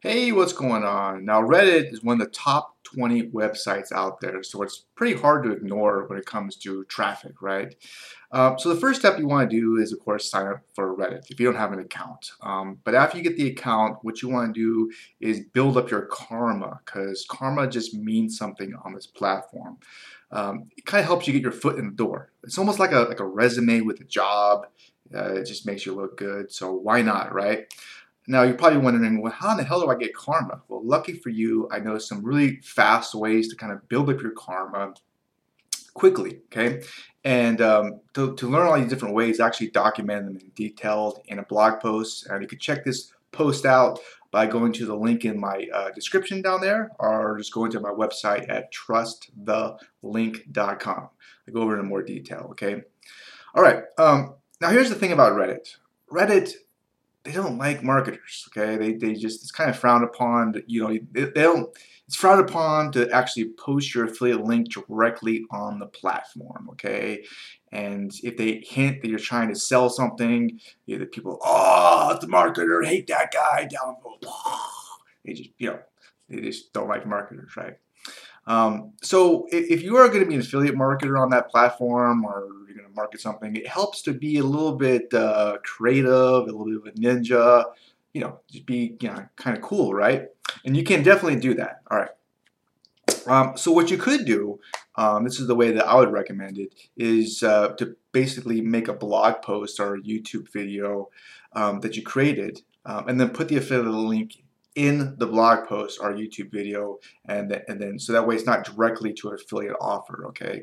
Hey, what's going on? Now, Reddit is one of the top 20 websites out there, so it's pretty hard to ignore when it comes to traffic, right? Um, so the first step you want to do is, of course, sign up for Reddit if you don't have an account. Um, but after you get the account, what you want to do is build up your karma, because karma just means something on this platform. Um, it kind of helps you get your foot in the door. It's almost like a like a resume with a job. Uh, it just makes you look good. So why not, right? Now you're probably wondering, well, how in the hell do I get karma? Well, lucky for you, I know some really fast ways to kind of build up your karma quickly, okay? And um, to, to learn all these different ways, I actually document them in detail in a blog post. And you can check this post out by going to the link in my uh, description down there or just going to my website at trustthelink.com. I go over in more detail, okay? All right, um, now here's the thing about Reddit. Reddit they don't like marketers. Okay, they, they just it's kind of frowned upon. To, You know, they, they don't. It's frowned upon to actually post your affiliate link directly on the platform. Okay, and if they hint that you're trying to sell something, you know, the people, oh, the marketer, hate that guy, down. They just you know they just don't like marketers, right? Um, so if, if, you are going to be an affiliate marketer on that platform or market something, it helps to be a little bit uh, creative, a little bit of a ninja, you know, just be you know, kind of cool, right? And you can definitely do that. All right. Um, so what you could do, um, this is the way that I would recommend it, is uh, to basically make a blog post or a YouTube video um, that you created um, and then put the affiliate link in the blog post or YouTube video, and, and then so that way it's not directly to an affiliate offer, okay?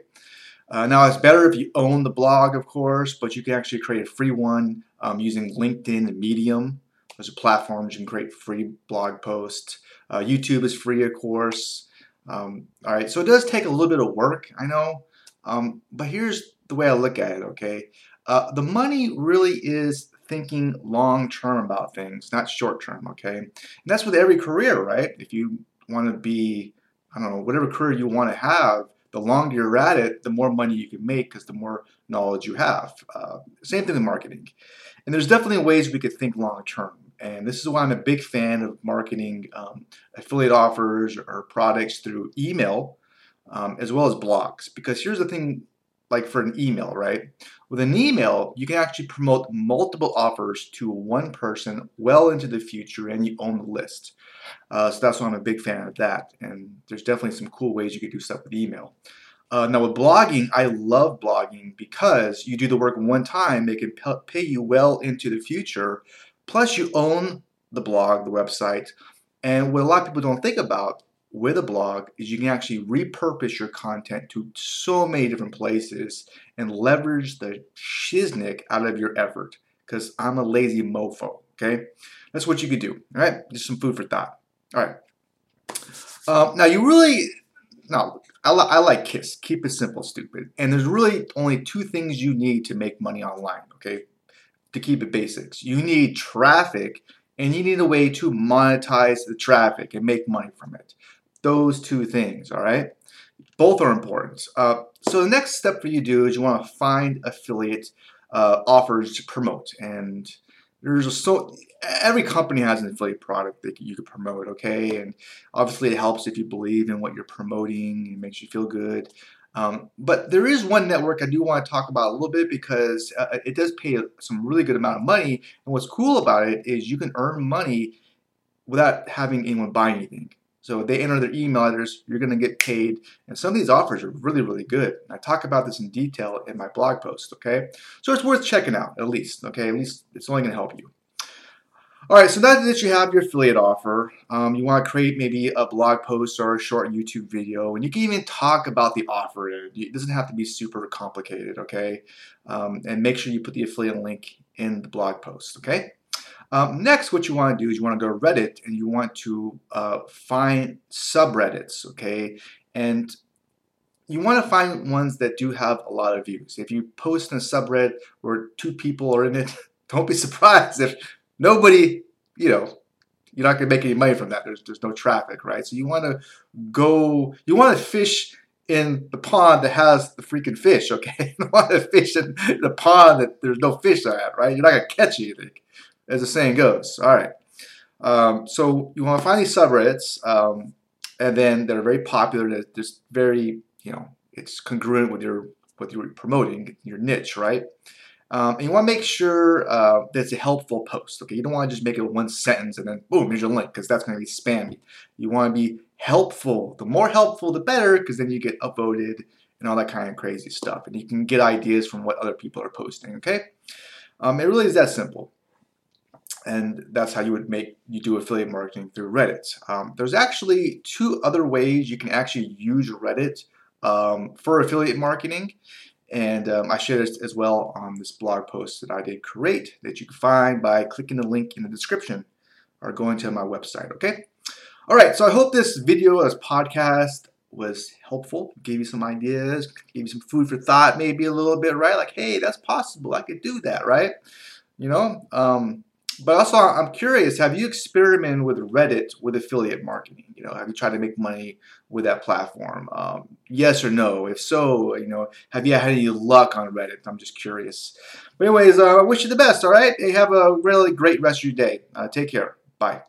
Uh, now it's better if you own the blog, of course, but you can actually create a free one um, using LinkedIn and Medium. Those are platforms you can create free blog posts. Uh, YouTube is free, of course. Um, all right, so it does take a little bit of work, I know, um, but here's the way I look at it, okay? Uh, the money really is thinking long term about things, not short term, okay? And that's with every career, right? If you want to be, I don't know, whatever career you want to have, the longer you're at it, the more money you can make because the more knowledge you have. Uh, same thing with marketing. And there's definitely ways we could think long term. And this is why I'm a big fan of marketing um, affiliate offers or products through email um, as well as blogs. Because here's the thing like for an email, right? With an email, you can actually promote multiple offers to one person well into the future and you own the list. Uh, so that's why I'm a big fan of that. And there's definitely some cool ways you could do stuff with email. Uh, now with blogging, I love blogging because you do the work one time, they can pay you well into the future. Plus you own the blog, the website. And what a lot of people don't think about with a blog is you can actually repurpose your content to so many different places and leverage the shiznick out of your effort because I'm a lazy mofo, okay? That's what you could do, all right? Just some food for thought. All right. Uh, now, you really, no, I, li I like KISS. Keep it simple, stupid. And there's really only two things you need to make money online, okay? To keep it basics. You need traffic and you need a way to monetize the traffic and make money from it those two things, all right? Both are important. Uh, so the next step for you to do is you want to find affiliate uh, offers to promote. And there's a so every company has an affiliate product that you could promote, okay? And obviously it helps if you believe in what you're promoting. It makes you feel good. Um, but there is one network I do want to talk about a little bit because uh, it does pay some really good amount of money. And what's cool about it is you can earn money without having anyone buy anything. So if they enter their email address, you're going to get paid. And some of these offers are really, really good. I talk about this in detail in my blog post, okay? So it's worth checking out, at least, okay? At least it's only going to help you. All right, so now that you have your affiliate offer, um, you want to create maybe a blog post or a short YouTube video, and you can even talk about the offer. It doesn't have to be super complicated, okay? Um, and make sure you put the affiliate link in the blog post, okay? Um, next, what you want to do is you want to go to Reddit and you want to uh, find subreddits, okay? And you want to find ones that do have a lot of views. If you post in a subreddit where two people are in it, don't be surprised if nobody, you know, you're not going to make any money from that. There's, there's no traffic, right? So you want to go, you want to fish in the pond that has the freaking fish, okay? you want to fish in the pond that there's no fish at, right? You're not going to catch anything as the saying goes. All right. Um, so you want to find these subreddits, um, and then they're very popular. They're just very, you know, it's congruent with your what you're promoting, your niche, right? Um, and you want to make sure uh, that it's a helpful post. Okay, you don't want to just make it one sentence and then boom, here's your link because that's going to be spammy. You want to be helpful. The more helpful, the better because then you get upvoted and all that kind of crazy stuff, and you can get ideas from what other people are posting. Okay, um, it really is that simple and that's how you would make you do affiliate marketing through Reddit. Um, there's actually two other ways you can actually use Reddit um, for affiliate marketing, and um, I shared as well on this blog post that I did create that you can find by clicking the link in the description or going to my website. Okay. All right. So I hope this video, this podcast, was helpful. Gave you some ideas, gave you some food for thought, maybe a little bit, right? Like, hey, that's possible. I could do that, right? You know. But also, I'm curious, have you experimented with Reddit with affiliate marketing? You know, have you tried to make money with that platform? Um, yes or no? If so, you know, have you had any luck on Reddit? I'm just curious. But anyways, uh, I wish you the best, all right? Have a really great rest of your day. Uh, take care. Bye.